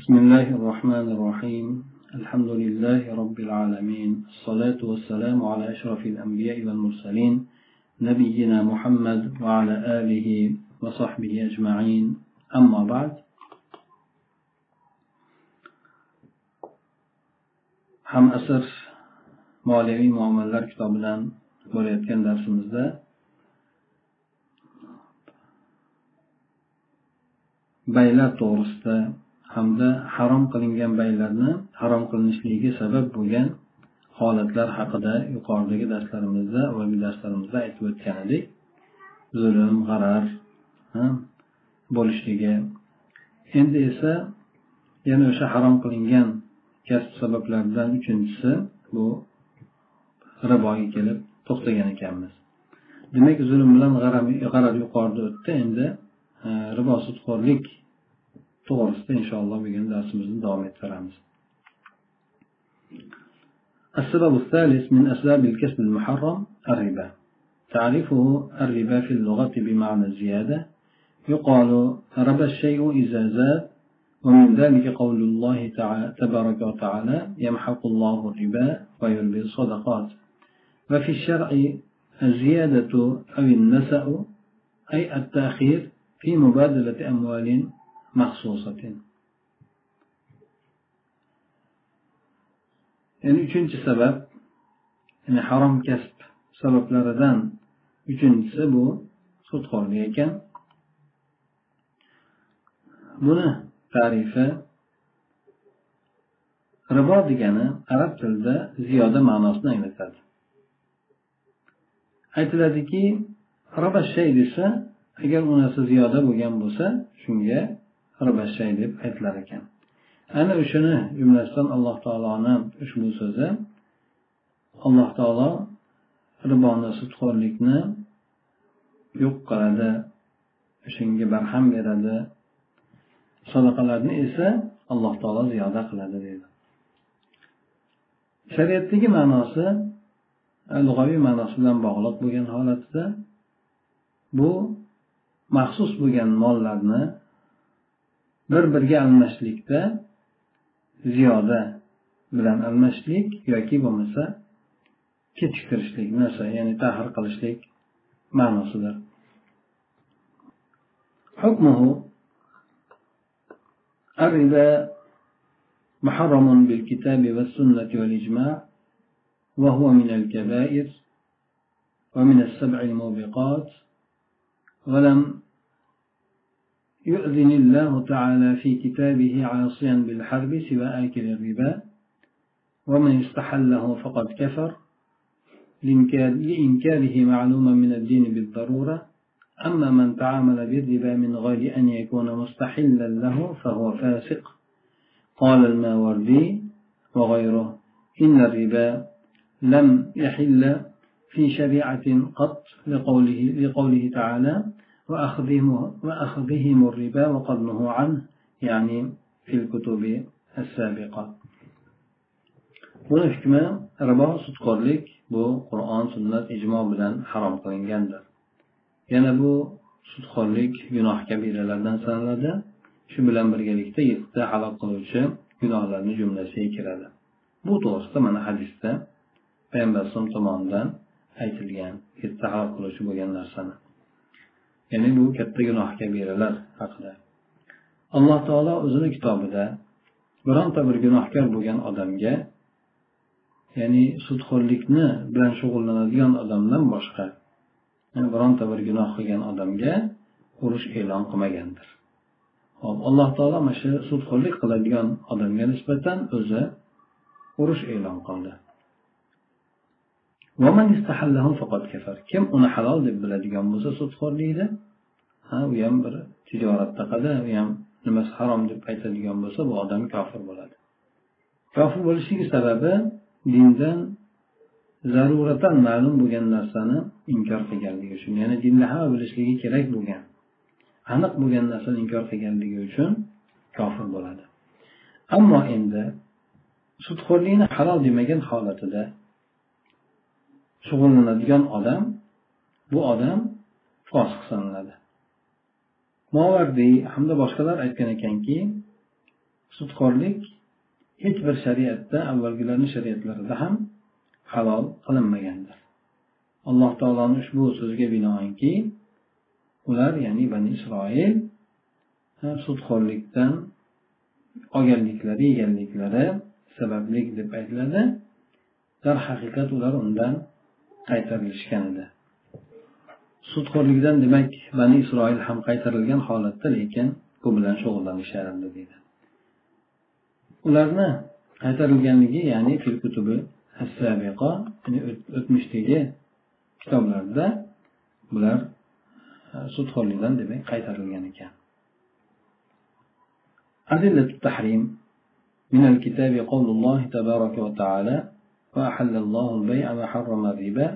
بسم الله الرحمن الرحيم. الحمد لله رب العالمين. الصلاة والسلام على أشرف الأنبياء والمرسلين نبينا محمد وعلى آله وصحبه أجمعين. أما بعد ham asr moliyaviy muomalalar kitobidan bo'layotgan darsimizda baylar to'g'risida hamda harom qilingan baylarni harom qilinishligiga sabab bo'lgan holatlar haqida yuqoridagi darslarimizda avvalgi darslarimizda aytib o'tgan edik zulm g'arar bo'lishligi. Endi esa yana o'sha harom qilingan kasb sabablaridan uchinchisi bu riboga kelib to'xtagan ekanmiz. Demak zulm bilan g'arar yuqorida o'tdi. Endi e, ribo sudxo'rlik to'g'risida inshaalloh bugun darsimizni davom ettiramiz السبب الثالث من أسباب الكسب المحرم الربا تعريفه الربا في اللغة بمعنى الزيادة يقال ربا الشيء إذا زاد ومن ذلك قول الله تعالى تبارك وتعالى يمحق الله الربا ويربي الصدقات وفي الشرع الزيادة أو النسأ أي التأخير في مبادلة أموال مخصوصة يعني uchinchi sabab ya'ni harom kasb sabablaridan uchinchisi bu sudxo'rlik ekan buni tarifi ribo degani arab tilida ziyoda ma'nosini anglatadi aytiladiki riba shay desa agar u narsa ziyoda bo'lgan bo'lsa shunga riba deb aytilar ekan. Ana o'shani jumlasidan alloh taoloni ushbu so'zi alloh taolo riboni sudxo'rlikni yo'q qiladi o'shanga barham beradi. Sadaqalarni esa alloh taolo ziyoda qiladi deydi. Shariatdagi ma'nosi lug'aviy ma'nosi bilan bog'liq bo'lgan holatda bu maxsus bo'lgan mollarni bir biriga almashishlikda ziyoda bilan almashishlik yoki bo'lmasa kechiktirishlik narsa ya'ni tahir qilishlik ma'nosidir حكمه الربا محرم بالكتاب والسنة والإجماع وهو من الكبائر ومن السبع الموبقات ولم يؤذن الله تعالى في كتابه عاصيا بالحرب سوى آكل الربا ومن استحله فقد كفر. لإنكاره معلوما من الدين بالضرورة. أما من تعامل بالربا من غير أن يكون مستحلا له فهو فاسق. قال الماوردي وغيره إن الربا لم يحل في شريعة قط لقوله, لقوله تعالى وأخذهم, وأخذهم الربا وقد نهوا عنه يعني في الكتب السابقة buni hukmi ribo sudxo'rlik bu qur'on sunnat ijmo bilan harom qilingandir yana bu sudxo'rlik gunoh kabiralardan sanaladi shu bilan birgalikda yettita halok qiluvchi gunohlarni jumlasiga kiradi bu to'g'risida mana hadisda payg'ambar alayhisalom tomonidan aytilgan yettita halok qiluvchi bo'lgan narsani Ya'ni bu katta gunoh kabiralar haqida. Alloh taolo o'zini kitobida bironta bir gunohkor bo'lgan odamga ya'ni sudxo'rlikni bilan shug'ullanadigan odamdan boshqa yani bironta bir gunoh qilgan odamga urush e'lon qilmagandir. Hop alloh taolo mana shu sudxo'rlik qiladigan odamga nisbatan o'zi urush e'lon qildi. Kim uni halol deb biladigan bo'lsa sudxo'rlikni ha u ham bir tijoratda qildi u ham nimasi harom deb aytadigan bo'lsa bu odam kofir bo'ladi. Kofir bo'lishligi sababi dindan zaruratan ma'lum bo'lgan narsani inkor qilganligi uchun ya'ni dinda hamma bilishligi kerak bo'lgan aniq bo'lgan narsani inkor qilganligi uchun kofir bo'ladi. Ammo endi sudxo'rlikni halol demagan holatida shug'ullanadigan odam bu odam fosiq sanaladi. Movardiy hamda boshqalar aytgan ekanki sudxo'rlik hech bir shariatda avvalgilarni shariatlarida ham halol qilinmagandir. Alloh taoloni ushbu so'ziga binoanki ular ya'ni bani isroil sudxo'rlikdan olganliklari yeganliklari sabablik deb aytiladi. Darhaqiqat ular undan qaytarilishgan edi. sudxo'rlikdan demak bani isroil ham qaytarilgan holatda lekin bu bilan shug'ullanishardi deydi ularni qaytarilganligi ya'ni fil kutubi o'tmishdagi kitoblarda bular sudxo'rlikdan demak qaytarilgan ekan أدلة التحريم من الكتاب قول الله تبارك وتعالى وأحل الله البيع وحرم الربا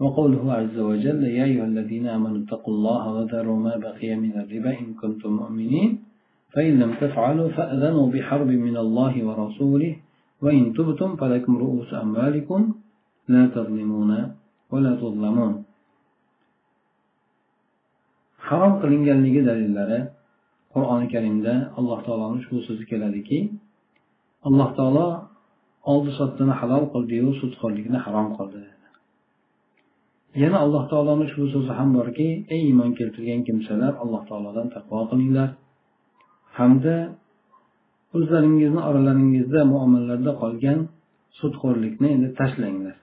وقوله عز وجل يا أيها الذين آمنوا اتقوا الله وذروا ما بقي من الربا إن كنتم مؤمنين فإن لم تفعلوا فأذنوا بحرب من الله ورسوله وإن تبتم فلكم رؤوس أموالكم لا تظلمون ولا تظلمون. harom qilinganligi dalillari qur'oni karimda alloh taoloni ushbu so'zi keladiki alloh taolo oldi sotdini halol qildiyu sudxo'rlikni harom qildi. Yana alloh taoloni ushbu so'zi ham borki ey iymon keltirgan kimsalar alloh taolodan taqvo qilinglar. Hamda o'zlaringizni oralaringizda muomalalarda qolgan sudxo'rlikni endi tashlanglar.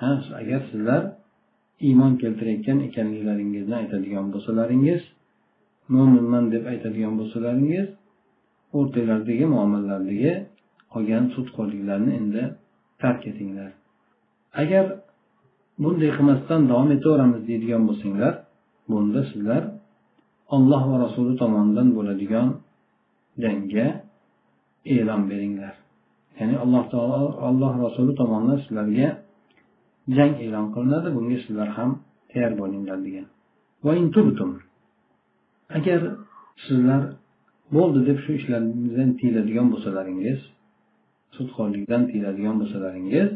Ha agar sizlar iymon keltirayotgan ekanliklaringizni aytadigan bo'lsalaringiz mo'minman deb aytadigan bo'lsalaringiz o'rtanglardagi muomalalardagi qolgan sudxo'rliklarni endi tark etinglar. Agar bunday qilmasdan davom etaveramiz deydigan bo'lsanglar bunda sizlar olloh va rasuli tomonidan bo'ladigan jangga e'lon beringlar. Ya'ni alloh taolo alloh rasuli tomonidan sizlarga jang e'lon qilinadi bunga sizlar ham tayyor bo'linglar degan. Agar sizlar bo'ldi deb shu ishlaringizdan tiyiladigan bo'lsalaringiz sudxo'rlikdan tiyiladigan bo'lsalaringiz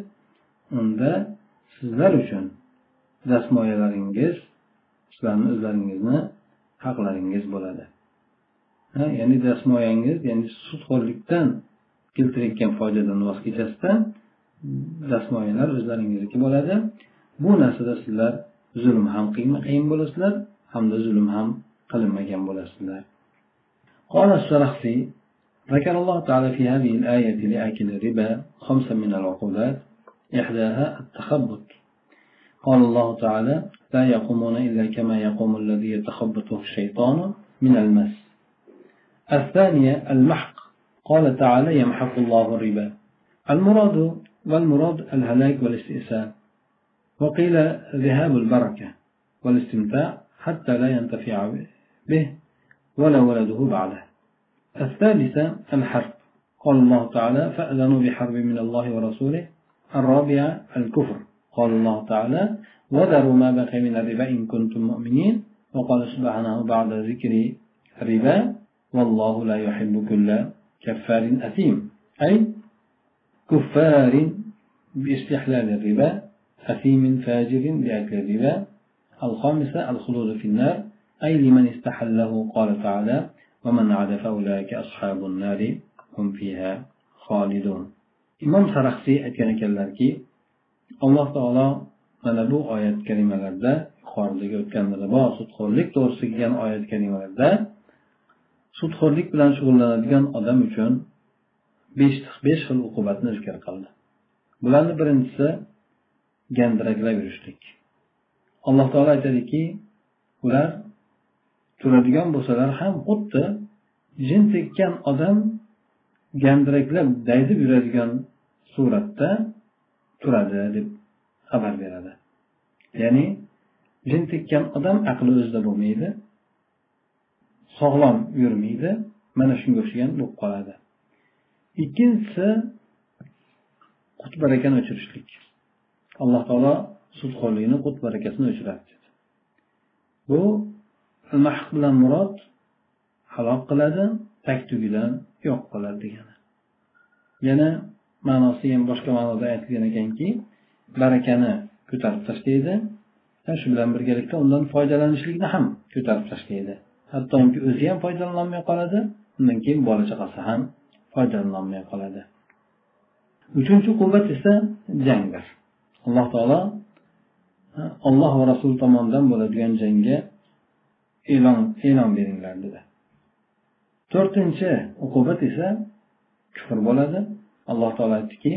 unda sizlar uchun dastmoyalaringiz sizlarni o'zlaringizni haqlaringiz bo'ladi ha ya'ni dastmoyangiz ya'ni sudxo'rlikdan keltirayotgan foydadan voz kechasizdan dastmoyalar o'zlaringizniki bo'ladi bu narsada sizlar zulm ham qilmagan bo'lasizlar hamda zulm ham qilinmagan bo'lasizlar قال الشرخسي ذكر الله تعالى في هذه الآية لآكل الربا خمسا من العقوبات إحداها التخبط. قال الله تعالى لا يقومون إلا كما يقوم الذي يتخبطه الشيطان من المس. الثانية المحق. قال تعالى يمحق الله الربا. المراد والمراد الهلاك والاستئسال وقيل ذهاب البركة والاستمتاع حتى لا ينتفع به ولا ولده بعده. الثالثة الحرب. قال الله تعالى فأذنوا بحرب من الله ورسوله الرابعة الكفر. قال الله تعالى وذروا ما بقي من الربا إن كنتم مؤمنين. وقال سبحانه بعد ذكر الربا والله لا يحب كل كفار أثيم. أي كفار باستحلال الربا أثيم فاجر بأكل الربا. الخامسة الخلود في النار. أي لمن استحله؟ قال تعالى ومن عاد فأولئك أصحاب النار هم فيها خالدون. Imom saraxsiy aytgan ekanlarki alloh taolo mana bu oyat kalimalarda yuqoridagi o'tgan ribo sudxo'rlik to'g'risida kelgan oyat kalimalarda sudxo'rlik bilan shug'ullanadigan odam uchun besh besh xil uqubatni zikr qildi. Bularni birinchisi gandiraklab yurishlik. Alloh taolo aytadiki ular turadigan bo'lsalar ham xuddi jin tekkan odam gandiraklab daydib yuradigan suratda turadi deb xabar beradi. Ya'ni jin tekkan odam aqli o'zida bo'lmaydi sog'lom yurmaydi mana shunga o'xshagan bo'lib qoladi. Ikkinchisi qut barakani o'chirishlik. Alloh taolo sudxo'rlikni qut barakasini o'chiradi bu mahq bilan murod halok qiladi tagtugidan yo'q qiladi degani. Yana ma'nosi ham boshqa ma'noda aytilgan ekanki barakani ko'tarib tashlaydi. Shu bilan birgalikda undan foydalanishlikni ham ko'tarib tashlaydi. Hattoki o'zi ham foydalanolmay qoladi undan keyin bola chaqasi ham foydalanolmay qoladi. Uchinchi quvvat esa jangdir. Alloh taolo olloh va rasul tomonidan bo'ladigan jangga e'lon e'lon beringlar dedi. To'rtinchi uqubat esa kufr bo'ladi. Alloh taolo aytdiki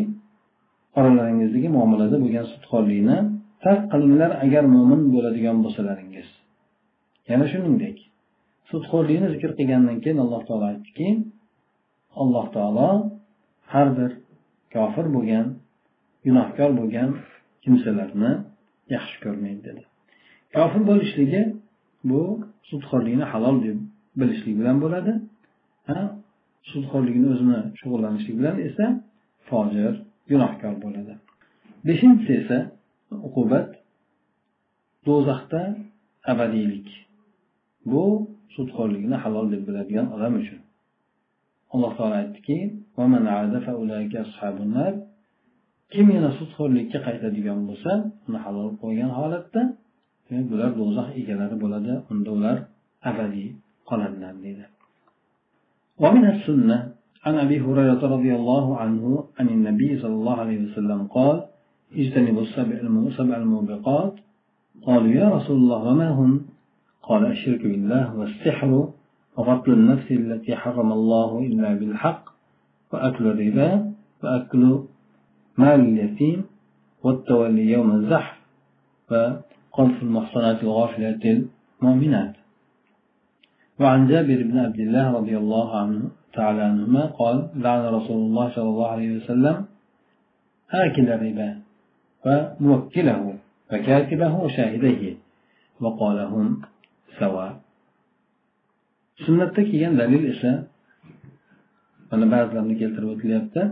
oralaringizdagi muomalada bo'lgan sudxo'rlikni tark qilinglar agar mo'min bo'ladigan bo'lsalaringiz. Yana shuningdek sudxo'rlikni zikr qilgandan keyin alloh taolo aytdiki alloh taolo har bir kofir bo'lgan gunohkor bo'lgan kimsalarni yaxshi ko'rmaydi dedi. Kofir bo'lishligi bu sudxo'rlikni halol deb bilishlik bilan bo'ladi. Sudxo'rlikni o'zini shug'ullanishi bilan esa fojir gunohkor bo'ladi. Beshinchisi esa uqubat do'zaxda abadiylik. Bu sudxo'rlikni halol deb biladigan odam uchun. Alloh taolo aytdiki kim yana sudxo'rlikka qaytadigan bo'lsa uni halol qo'ygan holatda e, bular do'zax egalari bo'ladi unda ular abadiy qoladilar deydi. ومن السنة عن أبي هريرة رضي الله عنه عن النبي صلى الله عليه وسلم قال اجتنبوا السبع سبع الموبقات قالوا يا رسول الله وما هم قال الشرك بالله والسحر وقتل النفس التي حرم الله إلا بالحق وأكل الربا وأكل مال اليتيم والتولي يوم الزحف وقذف المحصنات الغافلات المؤمنات. وعن جابر بن عبد الله رضي الله عنه تعالى عنهما قال لعن رسول الله صلى الله عليه وسلم آكل الربا وموكله وكاتبه وشاهديه وقال هم سواء sunnatda kelgan dalil esa mana ba'zilarini keltirib o'tilyapti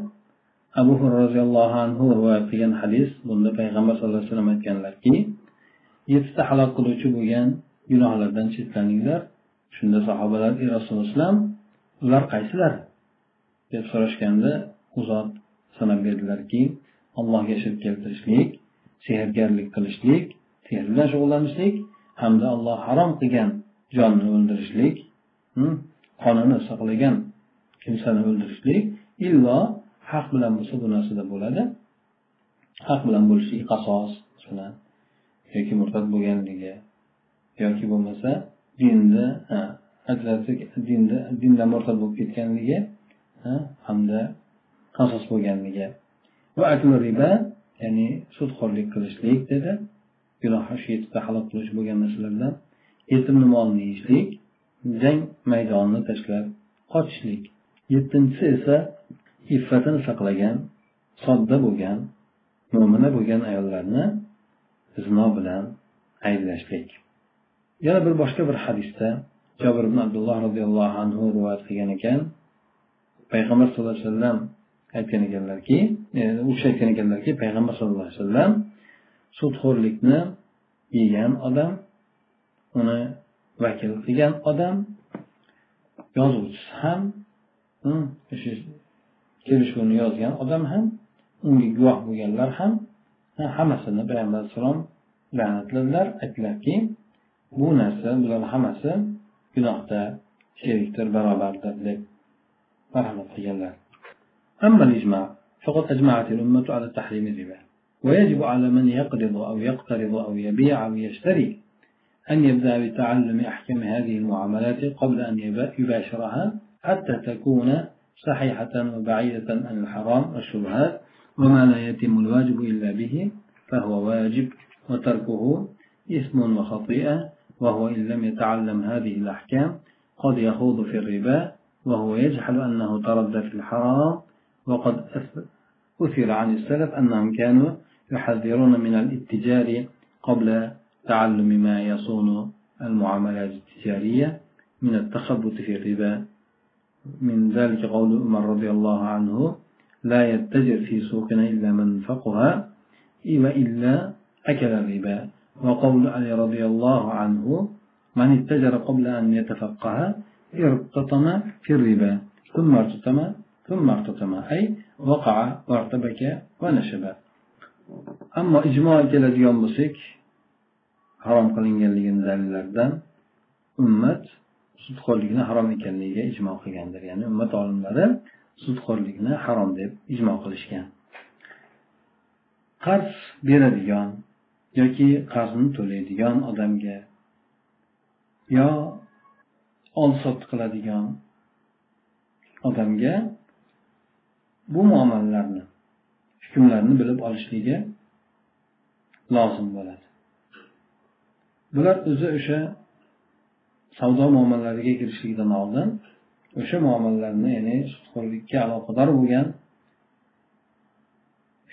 abu hurra roziyallohu anhu rivoyat qilgan hadis bunda payg'ambar sallallohu alayhi vasallam aytganlarki yettita halok qiluvchi bo'lgan gunohlardan chetlaninglar shunda sahobalar ey rasululloh ular qaysilar? deb so'rashganda u zot sanab berdilarki allohga shirk keltirishlik sehrgarlik qilishlik sehr bilan shug'ullanishlik hamda alloh harom qilgan jonni o'ldirishlik hm, qonini saqlagan kimsani o'ldirishlik illo haq bilan bo'lsa bu narsada bo'ladi. Haq bilan bo'lishlik qasos masalan yoki murtad bo'lganligi yoki bo'lmasa dinni dinda dindan murtad bo'lib ketganligi hamda qasos bo'lganligi. Va aklu riba ya'ni sudxo'rlik qilishlik dedi. Gunoh shu halok qiluvchi bo'lgan narsalardan yetimni molini yeyishlik jang maydonini tashlab qochishlik. Yettinchisi esa iffatini saqlagan sodda bo'lgan mo'mina bo'lgan ayollarni zino bilan ayblashlik. Yana bir boshqa bir hadisda jobir ibn abdulloh roziyallohu anhu rivoyat qilgan ekan. Payg'ambar sallallohu alayhi vasallam aytgan ekanlarki e, u kishi aytgan ekanlarki payg'ambar sallallohu alayhi vasallam sudxo'rlikni yegan odam uni vakil qilgan odam yozuvchisi ham o'sha kelishuvni yozgan odam ham unga guvoh bo'lganlar ham hammasini payg'ambar alayhissalom la'natladilar aytdilarki bu narsa bular hammasi gunohda sherikdir barobardir deb marhamat qilganlar. فقد أجمعت الأمة على تحريم الربا ويجب على من يقرض أو يقترض أو يبيع أو يشتري أن يبدأ بتعلم أحكام هذه المعاملات قبل أن يباشرها حتى تكون صحيحة وبعيدة عن الحرام والشبهات وما لا يتم الواجب إلا به فهو واجب وتركه إثم وخطيئة وهو إن لم يتعلم هذه الأحكام قد يخوض في الربا وهو يجحل أنه تردى في الحرام وقد أثر عن السلف أنهم كانوا يحذرون من الاتجار قبل تعلم ما يصون المعاملات التجارية من التخبط في الربا. من ذلك قول عمر رضي الله عنه لا يتجر في سوقنا إلا من فقها وإلا أكل الربا. وقول علي رضي الله عنه من اتجر قبل أن يتفقه ارتطم في الربا ثم ارتطم ثم ارتطم أي وقع وارتبك ونشب أما إجماع keladigan bo'lsak harom qilinganligini dalillardan ummat sudxo'rlikni harom ekanligiga ijmo qilgandir ya'ni ummat olimlari sudxo'rlikni harom deb ijmo qilishgan qarz beradigan yoki qarzni to'laydigan odamga yo olsot qiladigan odamga bu muomalalarni hukmlarni bilib olishligi lozim bo'ladi. Bular o'zi o'sha savdo muomalalariga kirishlikdan oldin o'sha muomalalarni ya'ni sudxo'rlikka aloqador bo'lgan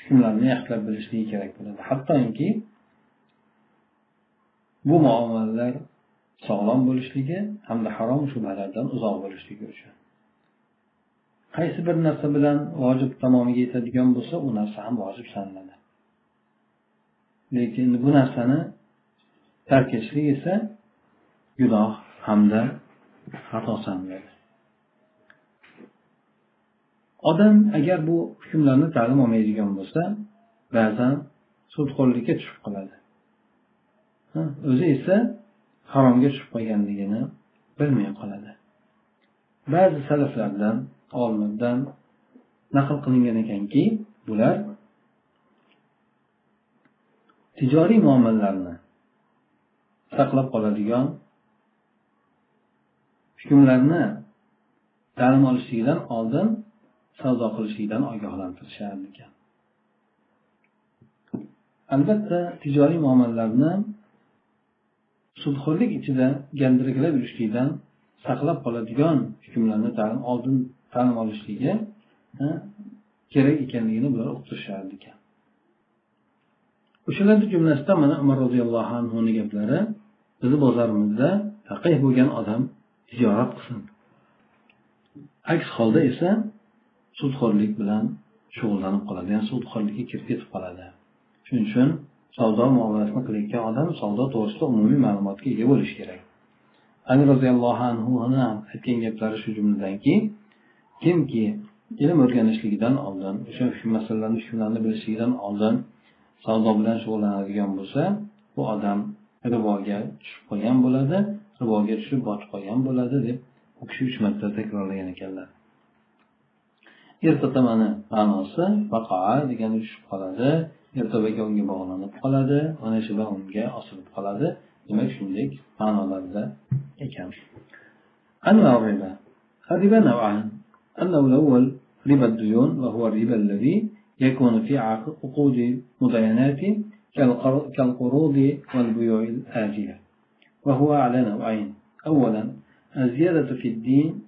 hukmlarni yaxshilab bilishligi kerak bo'ladi. Hattoki bu muomalalar sog'lom bo'lishligi hamda harom shubhalardan uzoq bo'lishligi uchun. Qaysi bir narsa bilan vojib tamomiga yetadigan bo'lsa u narsa ham vojib sanaladi. Lekin bu narsani tark etishlik esa gunoh hamda xato sanaladi. Odam agar bu hukmlarni ta'lim olmaydigan bo'lsa ba'zan sudxo'rlikka tushib qoladi. O'zi esa haromga tushib qolganligini bilmay qoladi. Ba'zi salaflardan olimlardan naql qilingan ekanki bular tijoriy muomalalarni saqlab qoladigan hukmlarni ta'lim olishligidan oldin savdo qilishlikdan ogohlantirishar ekan albatta tijoriy muomalalarni sudxo'rlik ichida gandiraklab yurishlikdan saqlab qoladigan hukmlarni ta'lim oldin ta'lim olishligi kerak ekanligini bular uqtirishardi ekan. O'shalarni jumlasidan mana umar roziyallohu anhuni gaplari bizni bozorimizda faqih bo'lgan odam tijorat qilsin. Aks holda esa sudxo'rlik bilan shug'ullanib qoladi ya'ni sudxo'rlikka kirib ketib qoladi. Shuning uchun savdo muomalasini qilayotgan odam savdo to'g'risida umumiy ma'lumotga ega bo'lishi kerak. Ali roziyallohu anhuni aytgan gaplari shu jumladanki kimki ilm o'rganishligidan oldin o'sha masalalarni hukmlarni bilishligidan oldin savdo bilan shug'ullanadigan bo'lsa bu odam riboga tushib qolgan bo'ladi riboga tushib botib qolgan bo'ladi deb u kishi uch marta takrorlagan ekanlar. Ertatamani ma'nosi vaqoa degani tushib qoladi. Ertabaga unga bog'lanib qoladi. Mana shu bilan unga osilib qoladi. Demak shunday ma'nolarda ekan. الربا نوعان النوع الأول ربا الديون وهو الربا الذي يكون في عقود مداينات كالقروض والبيوع الآجلة وهو على نوعين أولا الزيادة في الدين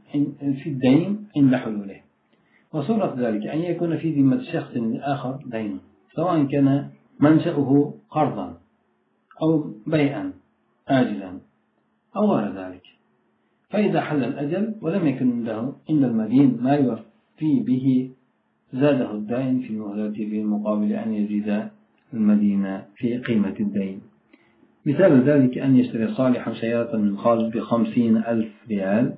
في الدين عند حلوله وصورة ذلك أن يكون في ذمة شخص آخر دين سواء كان منشأه قرضا أو بيعا آجلا أو غير ذلك. فإذا حل الأجل ولم يكن عنده عند المدين ما يوفي به زاده الدائن في مهلته في مقابل أن يزيد المدينة في قيمة الدين. مثال ذلك أن يشتري صالحا سيارة من خالد بخمسين ألف ريال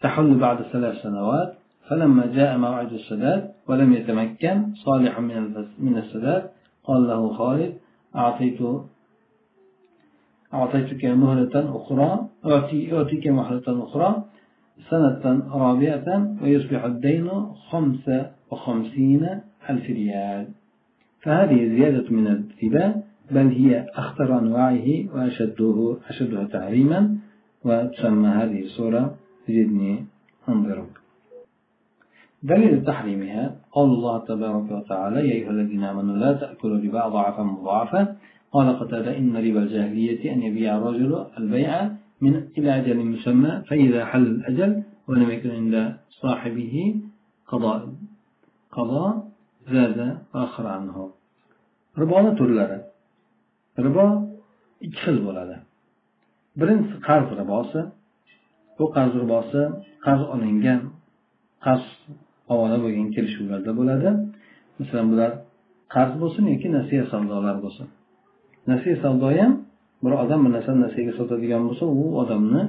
تحل بعد ثلاث سنوات فلما جاء موعد السداد ولم يتمكن صالح من من السداد قال له خالد أعطيت أعطيتك مهلة أخرى أعطي أعطيك مهلة أخرى سنة رابعة ويصبح الدين خمسة وخمسين ألف ريال. فهذه زيادة من الربا بل هي أخطر أنواعه وأشده أشدها تحريما وتسمى هذه الصورة زدني انظرك دليل تحريمها قول الله تبارك وتعالى يا أيها الذين آمنوا لا تأكلوا الربا ضعفا مضاعفا قال قتادة إن ربا الجاهلية أن يبيع الرجل البيع من إلى أجل مسمى فإذا حل الأجل ولم يكن عند صاحبه قضاء قضاء زاد وآخر عنه riboni turlari ribo ikki xil bo'ladi birinchisi qarz ribosi bu qarz ribosi qarz olingan qarz havola bo'lgan kelishuvlarda bo'ladi. Masalan bular qarz bo'lsin yoki nasiya savdolar bo'lsin. Nasiya savdo ham bir odam bir narsani nasiyaga sotadigan bo'lsa u odamni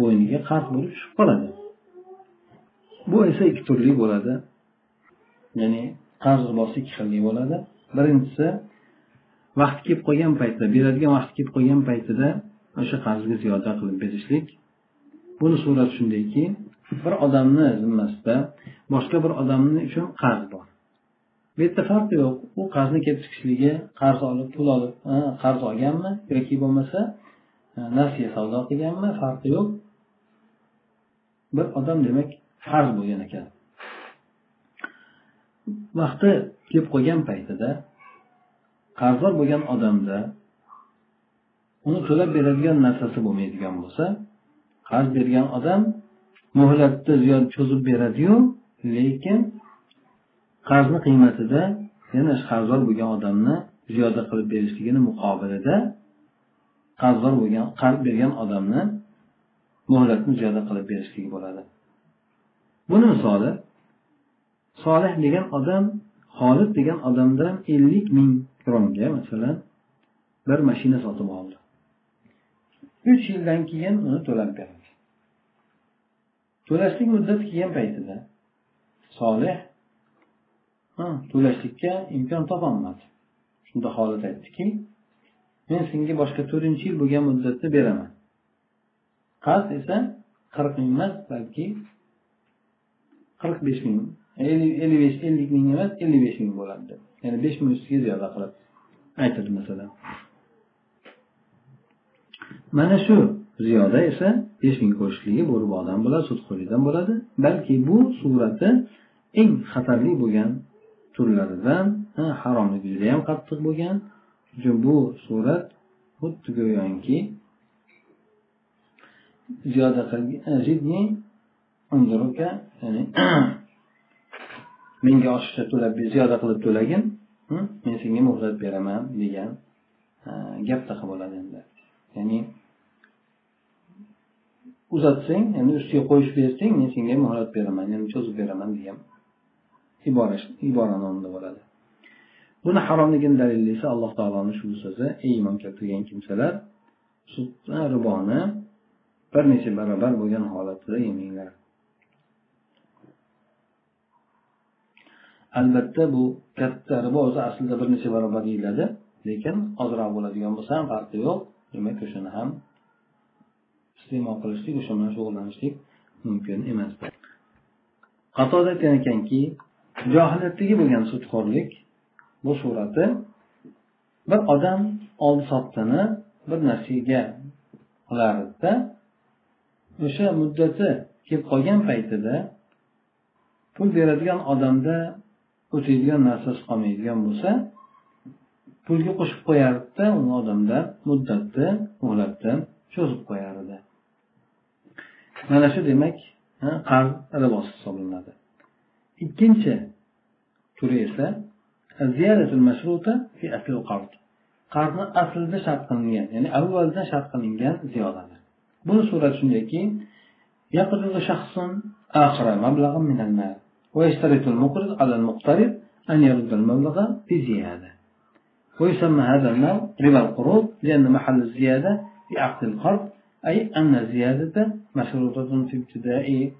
bo'yniga qarz bo'lib tushib qoladi. Bu esa ikki turli bo'ladi. Ya'ni qarz ribosi ikki xilli bo'ladi. Birinchisi vaqt kelib qolgan paytda beradigan vaqt kelib qolgan paytida o'sha qarzga ziyoda qilib berishlik. Buni surat shundayki bir odamni zimmasida boshqa bir odamni uchun qarz bor. Bu yerda farqi yo'q. U qarzni kelib chiqishligi qarz olib pul olib qarz olganmi yoki bo'lmasa nasiya savdo qilganmi farqi yo'q. Bir odam demak farz bo'lgan ekan. Vaqti kelib qolgan paytida qarzdor bo'lgan odamda uni to'lab beradigan narsasi bo'lmaydigan bo'lsa qarz bergan odam muhlatni ziyod cho'zib beradiyu lekin qarzni qiymatida yana qarzdor bo'lgan odamni ziyoda qilib berishligini muqobilida qarzdor bo'lgan qarz bergan odamni muhlatni ziyoda qilib berishligi bo'ladi. Buni misoli solih degan odam xolid degan odamdan ellik ming kronga masalan bir mashina sotib oldi. Uch yildan keyin uni to'lab beradi. To'lashlik muddati kelgan paytida solih. To'lashlikka imkon topolmadi. Shunda holat aytdiki men senga boshqa to'rtinchi yil bo'lgan muddatda beraman. Qarz esa qirq ming emas balki qirq besh ming ellik besh ellik ming emas ellik besh ming bo'ladi deb. Ya'ni besh ming ustiga ziyoda qilib aytadi masalan. Mana shu ziyoda esa besh ming qo'shishligi bu ribodan bo'ladi sudxo'rlikdan bo'ladi. Balki bu surati eng xatarli bo'lgan turlaridan haromligi judayam qattiq bo'lgan. Uchun bu surat xuddi go'yoki ziyoda e, zidni ya'ni menga oshiqcha to'lab ziyoda qilib to'lagin hm, men senga muhlat beraman degan gapdaqa bo'ladi endi. Ya'ni uzatsang endi ustiga qo'yishib bersang men senga muhlat beraman ya'ni cho'zib beraman degan ibora ibora nomida bo'ladi buni haromligini dalili esa alloh taoloni shu so'zi ey iymon keltirgan kimsalar riboni bir necha barobar bo'lgan holatda yemanglar. Albatta bu katta ribo o'zi aslida bir necha barobar yeyiladi lekin ozroq bo'ladigan bo'lsa ham farqi yo'q. Demak o'shani ham iste'mol qilishlik o'sha bilan shug'ullanishlik mumkin emas. Qatoda aytgan ekanki johiliyatdagi bo'lgan sudxo'rlik bu surati bir odam oldi sotdini bir narsaga qilardida o'sha muddati kelib qolgan paytida pul beradigan odamda o'taydigan narsasi qolmaydigan bo'lsa pulga qo'shib qo'yardida uni odamda muddatni muhlatni cho'zib qo'yar edi mana shu demak qarz ribosi hisoblanadi ikkinchi turi esa qarzni aslida shart qilingan ya'ni avvaldan shart qilingan ziyodadir buni surat shundayki شخص آخر مبلغا من المال ويشترط المقرض على المقترض أن يرد المبلغ بزيادة ويسمى هذا النوع ربا القروض لأن محل الزيادة في عقد القرض أي أن الزيادة مشروطة في ابتداء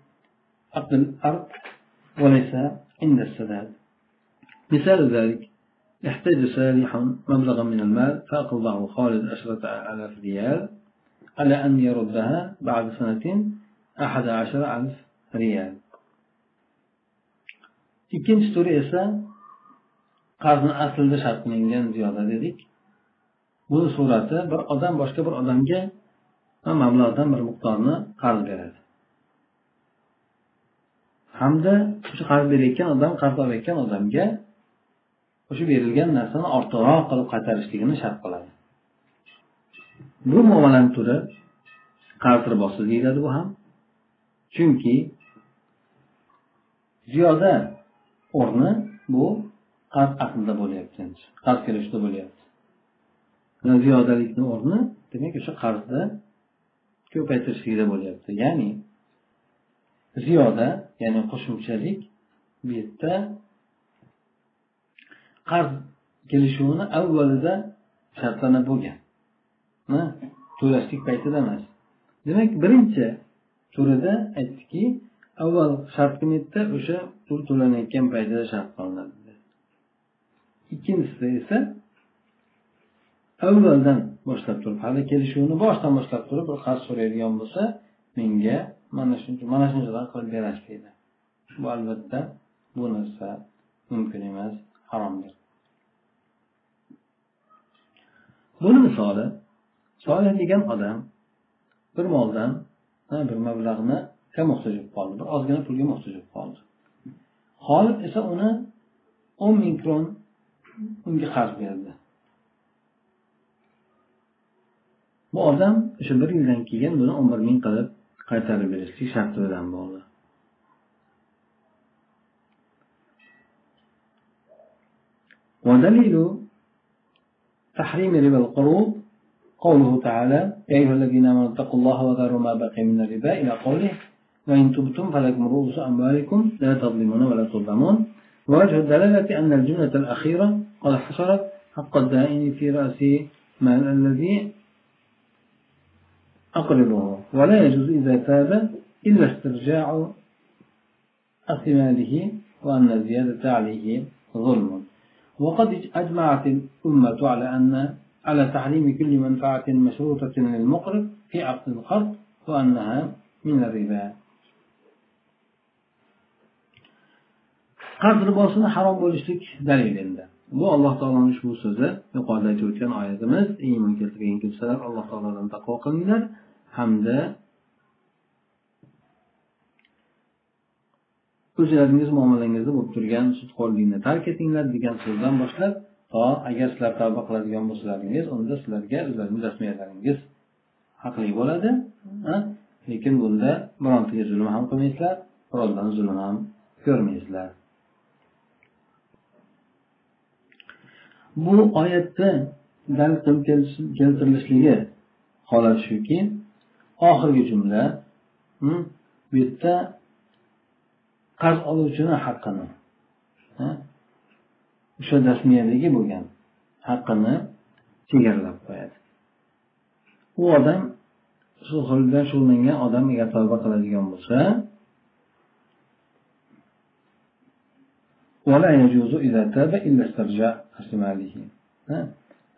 عقد الأرض وليس عند السداد مثال ذلك يحتاج سالح مبلغا من المال فأقرضه خالد عشرة آلاف ريال على أن يردها بعد سنة أحد عشر ألف ريال ikkinchi turi esa qarzni aslida shart qilingan ziyoda dedik bu surati bir odam boshqa bir odamga mablag'dan bir miqdorni qarz beradi. Hamda o'sha qarz berayotgan odam qarz olayotgan odamga o'sha berilgan narsani ortiqroq qilib qaytarishligini shart qiladi. Bu muomalani turi qarz ribosi deyiladi bu ham. Chunki ziyoda o'rni bu qarz aslida bo'lyapti qarz kelishda bo'lyapti. Ziyodalikni o'rni demak o'sha ko'paytirish ko'paytirishlikda bo'lyapti. Ya'ni ziyoda ya'ni qo'shimchalik bu yerda qarz kelishuvini avvalida shartlanib bo'lgan to'lashlik paytida emas. Demak birinchi turida aytdiki avval shart qilinadida o'sha pul to'lanayotgan paytida shart qilinadi. Ikkinchisida esa avvaldan boshlab turib hali kelishuvni boshidan boshlab turib bir qarz so'raydigan bo'lsa menga mana shuncha mana shunchadan qilib berasiz deydi. Bu albatta bu narsa mumkin emas haromdir. Buni misoli solih degan odam bir moldan bir mablag'ni muhtoj bo'lib qoldi? Bir ozgina pulga muhtoj bo'lib qoldi. G'olib esa uni o'n ming kron unga qarz berdi. Bu odam o'sha bir yildan keyin buni o'n bir ming qilib qaytarib berishlik sharti bilan bo'ldi. ودليل تحريم ربا القروض قوله تعالى يا أيها الذين آمنوا اتقوا الله وذروا ما بقي من الربا إلى قوله وإن تبتم فلكم رؤوس أموالكم لا تظلمون ولا تظلمون ووجه الدلالة أن الجملة الأخيرة قد حصرت حق الدائن في رأس مال الذي أقرضه ولا يجوز إذا تاب إلا استرجاع أثماله وأن الزيادة عليه ظلم. وقد أجمعت الأمة على أن على تحريم كل منفعة مشروطة للمقرض في عقد القرض وأنها من الربا. qarz ribosini harom bo'lishlik dalil endi bu alloh taoloni ushbu so'zi yuqorida aytib o'tgan oyatimiz iymon keltirgan kimsalar alloh taolodan taqvo qilinglar hamda o'zlaringiz muomalangizda bo'lib turgan sudxo'rlikni tark etinglar degan so'zdan boshlab to agar sizlar tavba qiladigan bo'lsalaringiz unda sizlarga o'zlaringiz rasmiyatlaringiz haqli bo'ladi lekin bunda birontaga zulm ham qilmaysizlar birovdan zulm ham ko'rmaysizlar. Bu oyatda dal qilib keltirilishligi holat shuki oxirgi jumla hm, bu yerda qarz oluvchini haqqini o'sha dasmiyadagi bo'lgan haqqini chegaralab qo'yadi. U odam shu bilan shug'ullangan odam agar tavba qiladigan bo'lsa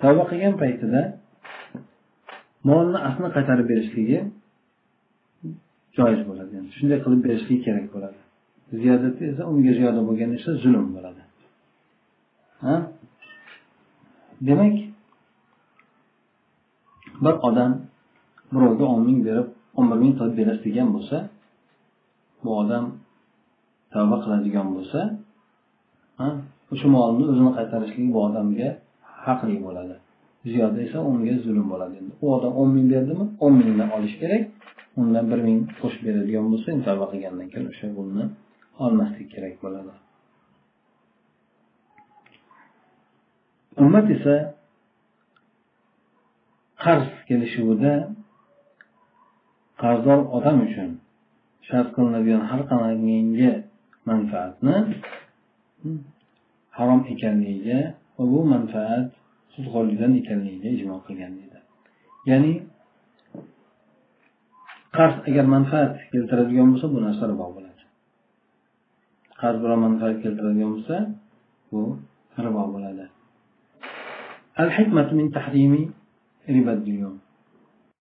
tavba qilgan paytida molni aslini qaytarib berishligi joiz bo'ladi. Yani shunday qilib berishligi kerak bo'ladi. Ziyodat esa unga ziyoda bo'lgan esa zulm bo'ladi. Demak bir odam birovga o'n ming berib o'n bir ming qilib berasiz degan bo'lsa bu odam tavba qiladigan bo'lsa o'sha molni o'zini qaytarishlik bu odamga haqli bo'ladi. Ziyoda esa unga zulm bo'ladi. Endi u odam o'n ming berdimi? o'n mingni olish kerak. Undan bir ming qo'shib beradigan bo'lsa tavba qilgandan keyin o'sha pulni olmaslik kerak bo'ladi. Ummat esa qarz kelishuvida qarzdor odam uchun shart qilinadigan har qanaqangi manfaatni harom ekanligiga va bu manfaat sudxo'rlikdan ekanligiga ijmo qilgan deydi ya'ni qarz agar manfaat keltiradigan bo'lsa bu narsa ribo bo'ladi. Qarz biror manfaat keltiradigan bo'lsa bu ribo bo'ladi. Al hikmat min tahrimi riba dunyo.